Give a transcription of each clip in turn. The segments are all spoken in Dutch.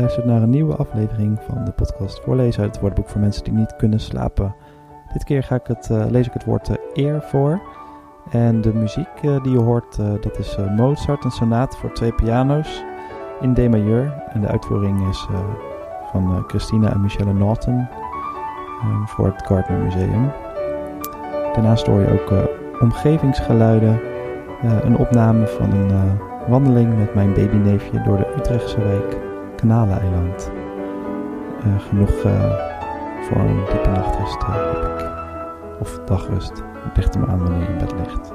luistert naar een nieuwe aflevering van de podcast Voorlezen uit het woordenboek voor mensen die niet kunnen slapen. Dit keer ga ik het, uh, lees ik het woord uh, eer voor. En de muziek uh, die je hoort, dat is Mozart, een sonaat voor twee piano's in D majeur. En de uitvoering is van Christina en Michelle Norton voor het Gardner Museum. Daarnaast hoor je ook omgevingsgeluiden, een opname van een wandeling met mijn babyneefje door de Utrechtse wijk Kanaleiland. Uh, genoeg uh, voor een diepe nachtrust uh, heb ik. Of dagrust. Het ligt aan wanneer je in bed ligt.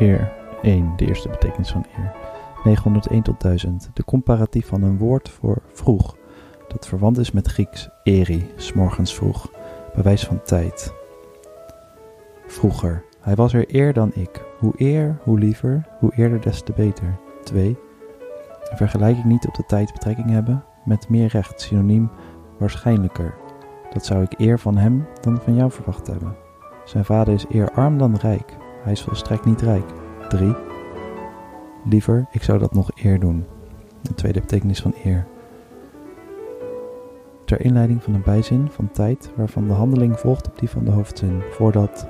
Eer 1, de eerste betekenis van eer. 901 tot 1000, de comparatief van een woord voor vroeg, dat verwant is met Grieks eri, morgens vroeg, bewijs van tijd. Vroeger, hij was er eer dan ik. Hoe eer, hoe liever, hoe eerder des te beter. 2. Een vergelijking niet op de tijd betrekking hebben, met meer recht, synoniem waarschijnlijker. Dat zou ik eer van hem dan van jou verwacht hebben. Zijn vader is eer arm dan rijk. Hij is volstrekt niet rijk. 3. Liever, ik zou dat nog eer doen. De tweede betekenis van eer ter inleiding van een bijzin van tijd waarvan de handeling volgt op die van de hoofdzin, voordat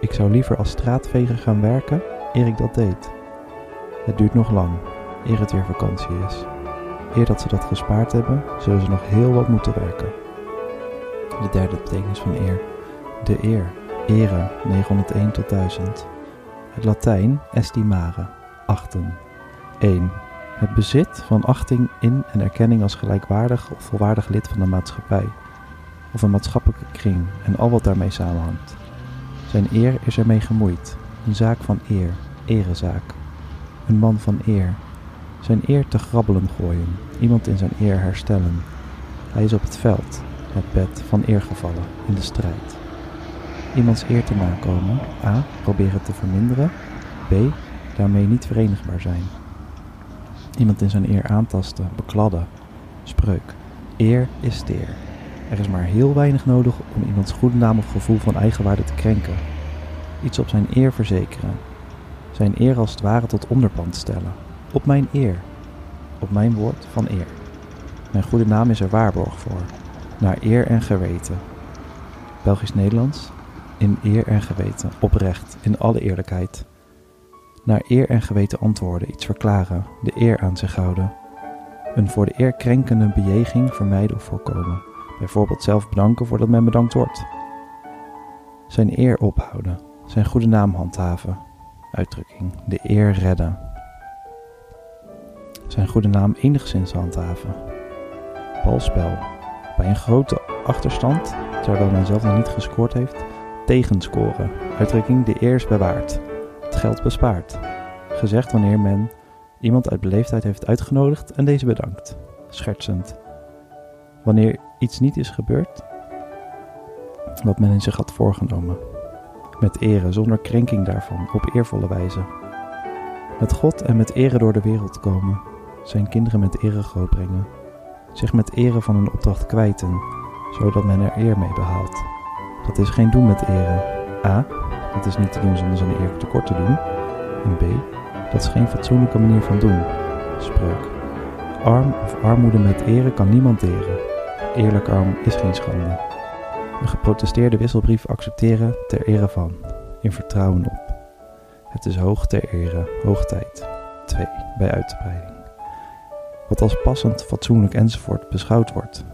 ik zou liever als straatveger gaan werken eer ik dat deed. Het duurt nog lang, eer het weer vakantie is. Eer dat ze dat gespaard hebben, zullen ze nog heel wat moeten werken. De derde betekenis van eer. De eer. Ere, 901 tot 1000. Het Latijn estimare, achten. 1. Het bezit van achting in en erkenning als gelijkwaardig of volwaardig lid van de maatschappij, of een maatschappelijke kring en al wat daarmee samenhangt. Zijn eer is ermee gemoeid, een zaak van eer, erezaak. Een man van eer. Zijn eer te grabbelen gooien, iemand in zijn eer herstellen. Hij is op het veld, het bed van eer gevallen, in de strijd. Iemands eer te nakomen, a. proberen te verminderen, b. daarmee niet verenigbaar zijn. Iemand in zijn eer aantasten, bekladden. Spreuk. Eer is steer. Er is maar heel weinig nodig om iemands goede naam of gevoel van eigenwaarde te krenken. Iets op zijn eer verzekeren. Zijn eer als het ware tot onderpand stellen. Op mijn eer. Op mijn woord van eer. Mijn goede naam is er waarborg voor. Naar eer en geweten. Belgisch-Nederlands. In eer en geweten. Oprecht. In alle eerlijkheid naar eer en geweten antwoorden, iets verklaren, de eer aan zich houden. Een voor de eer krenkende bejeging vermijden of voorkomen. Bijvoorbeeld zelf bedanken voordat men bedankt wordt. Zijn eer ophouden, zijn goede naam handhaven. Uitdrukking, de eer redden. Zijn goede naam enigszins handhaven. Balspel, bij een grote achterstand, terwijl men zelf nog niet gescoord heeft, tegenscoren. Uitdrukking, de eer is bewaard geld bespaard. Gezegd wanneer men iemand uit beleefdheid heeft uitgenodigd en deze bedankt. Schertsend. Wanneer iets niet is gebeurd wat men in zich had voorgenomen. Met ere, zonder krenking daarvan, op eervolle wijze. Met God en met ere door de wereld komen. Zijn kinderen met ere grootbrengen. Zich met ere van een opdracht kwijten, zodat men er eer mee behaalt. Dat is geen doen met ere. A. Dat is niet te doen zonder zijn eer tekort te doen. En B. Dat is geen fatsoenlijke manier van doen. Spreuk. Arm of armoede met ere kan niemand eren. Eerlijk arm is geen schande. Een geprotesteerde wisselbrief accepteren ter ere van. In vertrouwen op. Het is hoog ter ere, hoog tijd. 2. Bij uitbreiding. Wat als passend, fatsoenlijk enzovoort beschouwd wordt.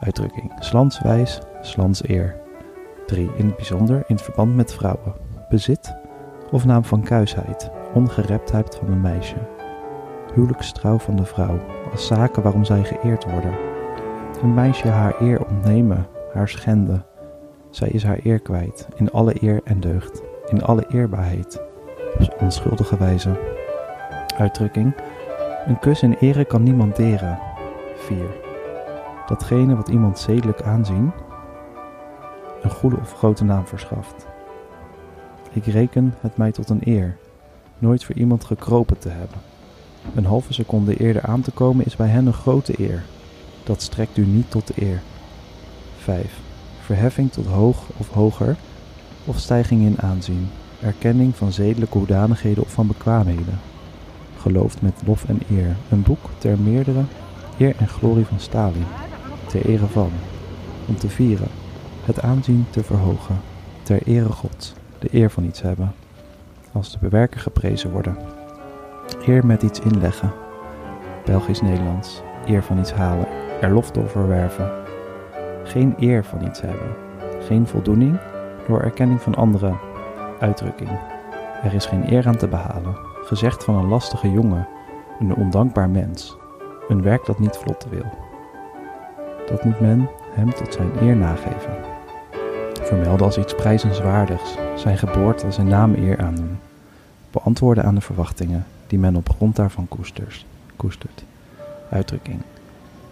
Uitdrukking. Slanswijs, slans eer. 3. In het bijzonder in verband met vrouwen. Bezit of naam van kuisheid, ongereptheid van een meisje. Huwelijkstrouw van de vrouw, als zaken waarom zij geëerd worden. Een meisje haar eer ontnemen, haar schenden. Zij is haar eer kwijt, in alle eer en deugd, in alle eerbaarheid, op onschuldige wijze. Uitdrukking: Een kus in ere kan niemand deren. 4. Datgene wat iemand zedelijk aanzien, een goede of grote naam verschaft. Ik reken het mij tot een eer, nooit voor iemand gekropen te hebben. Een halve seconde eerder aan te komen is bij hen een grote eer. Dat strekt u niet tot eer. 5. Verheffing tot hoog of hoger, of stijging in aanzien, erkenning van zedelijke hoedanigheden of van bekwaamheden. Geloofd met lof en eer, een boek ter meerdere eer en glorie van Stalin, ter ere van, om te vieren, het aanzien te verhogen, ter ere Gods, de eer van iets hebben, als de bewerker geprezen worden. Eer met iets inleggen, Belgisch-Nederlands, eer van iets halen, er lof door verwerven. Geen eer van iets hebben, geen voldoening door erkenning van anderen, uitdrukking. Er is geen eer aan te behalen, gezegd van een lastige jongen, een ondankbaar mens, een werk dat niet vlot wil. Dat moet men hem tot zijn eer nageven. Vermelden als iets prijzenswaardigs, zijn geboorte, zijn naam eer aandoen. Beantwoorden aan de verwachtingen die men op grond daarvan koestert. koestert. Uitdrukking.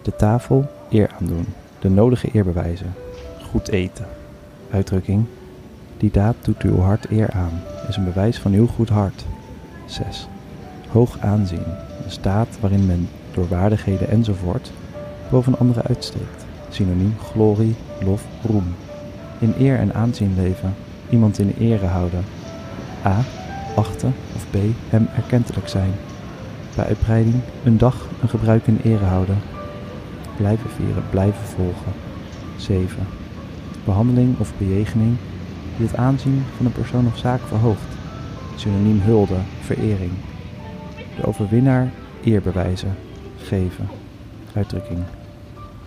De tafel eer aandoen, de nodige eer bewijzen. Goed eten. Uitdrukking. Die daad doet uw hart eer aan, is een bewijs van uw goed hart. 6. Hoog aanzien, een staat waarin men door waardigheden enzovoort boven anderen uitsteekt. Synoniem glorie, lof, roem. In eer en aanzien leven, iemand in ere houden. A. Achten of B. Hem erkentelijk zijn. Bij uitbreiding een dag een gebruik in ere houden. Blijven vieren, blijven volgen. 7. Behandeling of bejegening die het aanzien van een persoon of zaak verhoogt. Synoniem hulde, verering. De overwinnaar eer bewijzen, geven. Uitdrukking.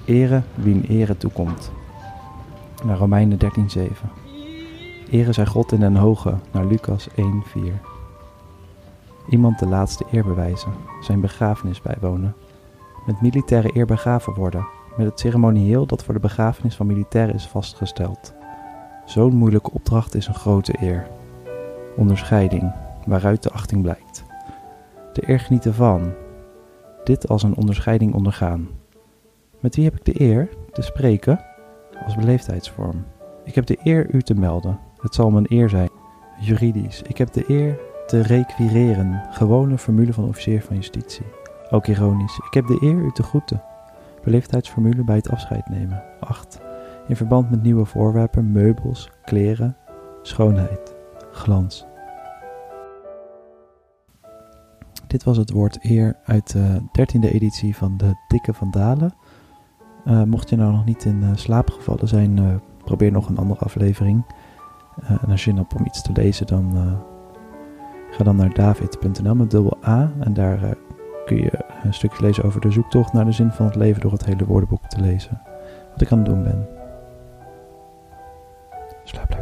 Ere wie een ere toekomt. Naar Romeinen 13:7. Ere zij God in den hoge, naar Lucas 1:4. Iemand de laatste eer bewijzen, zijn begrafenis bijwonen. Met militaire eer begraven worden, met het ceremonieel dat voor de begrafenis van militairen is vastgesteld. Zo'n moeilijke opdracht is een grote eer. Onderscheiding, waaruit de achting blijkt. De eer genieten van. Dit als een onderscheiding ondergaan. Met wie heb ik de eer te spreken? Als beleefdheidsvorm. Ik heb de eer u te melden. Het zal mijn eer zijn. Juridisch. Ik heb de eer te requireren. Gewone formule van officier van justitie. Ook ironisch. Ik heb de eer u te groeten. Beleefdheidsformule bij het afscheid nemen. 8. In verband met nieuwe voorwerpen, meubels, kleren, schoonheid, glans. Dit was het woord eer uit de dertiende editie van de Dikke van Dalen. Uh, mocht je nou nog niet in uh, slaap gevallen zijn, uh, probeer nog een andere aflevering. en als je zin hebt om iets te lezen, dan ga dan naar david.nl met dubbel A. En daar kun je een stukje lezen over de zoektocht naar de zin van het leven door het hele woordenboek te lezen. Wat ik aan het doen ben. Slaap